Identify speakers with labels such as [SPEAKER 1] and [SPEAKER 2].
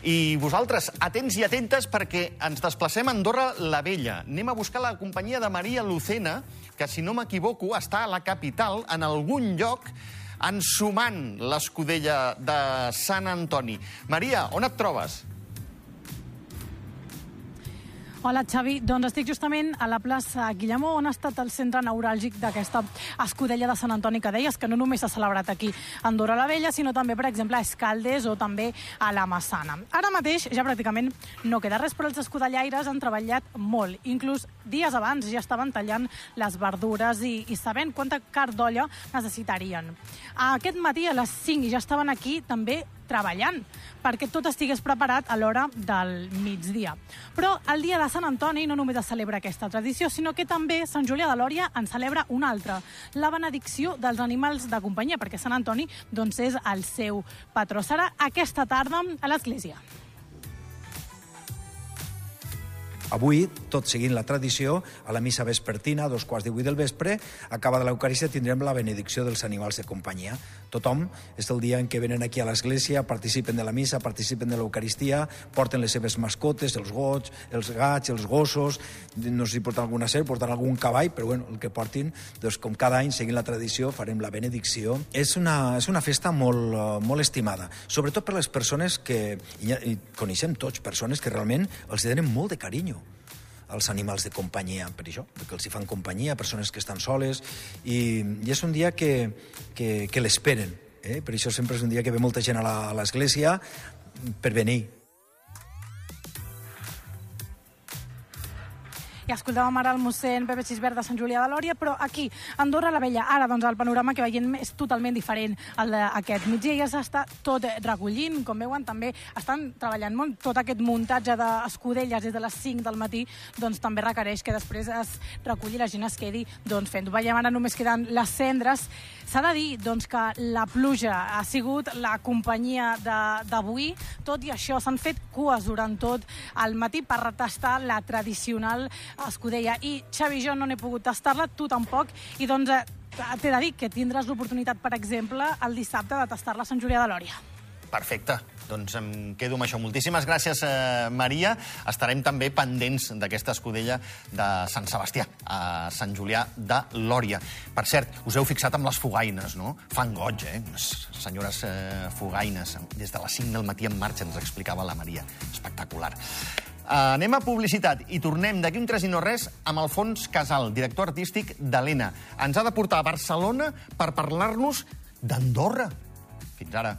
[SPEAKER 1] I vosaltres, atents i atentes, perquè ens desplacem a Andorra la Vella. Anem a buscar la companyia de Maria Lucena, que, si no m'equivoco, està a la capital, en algun lloc, ensumant l'escudella de Sant Antoni. Maria, on et trobes?
[SPEAKER 2] Hola, Xavi. Doncs estic justament a la plaça Guillemó, on ha estat el centre neuràlgic d'aquesta escudella de Sant Antoni que deies, que no només s'ha celebrat aquí a Andorra la Vella, sinó també, per exemple, a Escaldes o també a la Massana. Ara mateix ja pràcticament no queda res, però els escudellaires han treballat molt. Inclús dies abans ja estaven tallant les verdures i, i sabent quanta carn d'olla necessitarien. Aquest matí a les 5 ja estaven aquí també treballant perquè tot estigués preparat a l'hora del migdia. Però el dia de Sant Antoni no només es celebra aquesta tradició, sinó que també Sant Julià de Lòria en celebra una altra, la benedicció dels animals de companyia, perquè Sant Antoni doncs, és el seu patró. Serà aquesta tarda a l'església.
[SPEAKER 3] Avui, tot seguint la tradició, a la missa vespertina, a dos quarts de vuit del vespre, acaba de l'Eucarístia, tindrem la benedicció dels animals de companyia. Tothom, és el dia en què venen aquí a l'església, participen de la missa, participen de l'Eucaristia, porten les seves mascotes, els gots, els gats, els gossos, no sé si porten alguna serp, porten algun cavall, però bueno, el que portin, doncs com cada any, seguint la tradició, farem la benedicció. És una, és una festa molt, molt estimada, sobretot per les persones que, i coneixem tots, persones que realment els tenen molt de carinyo als animals de companyia, per això, perquè els hi fan companyia, persones que estan soles, i, i és un dia que, que, que l'esperen. Eh? Per això sempre és un dia que ve molta gent a l'església per venir,
[SPEAKER 2] I escoltàvem ara el mossèn Pepe Xisbert de Sant Julià de Lòria, però aquí, Andorra la Vella, ara doncs el panorama que veiem és totalment diferent al d'aquest migdia. Ja s'està tot recollint, com veuen, també estan treballant molt. Tot aquest muntatge d'escudelles des de les 5 del matí doncs també requereix que després es reculli la gent es quedi doncs, fent-ho. Veiem ara només queden les cendres. S'ha de dir doncs, que la pluja ha sigut la companyia d'avui. Tot i això, s'han fet cues durant tot el matí per retestar la tradicional escudella. I, Xavi, jo no n'he pogut tastar-la, tu tampoc, i doncs eh, t'he de dir que tindràs l'oportunitat, per exemple, el dissabte de tastar-la a Sant Julià de Lòria.
[SPEAKER 1] Perfecte. Doncs em quedo amb això. Moltíssimes gràcies, eh, Maria. Estarem també pendents d'aquesta escudella de Sant Sebastià, a Sant Julià de Lòria. Per cert, us heu fixat amb les fogaines, no? Fan goig, eh? Unes senyores eh, fogaines. Des de les 5 del matí en marxa, ens explicava la Maria. Espectacular. Uh, anem a publicitat i tornem d'aquí un tres i no res amb Alfons Casal, director artístic d'Helena. Ens ha de portar a Barcelona per parlar-nos d'Andorra. Fins ara.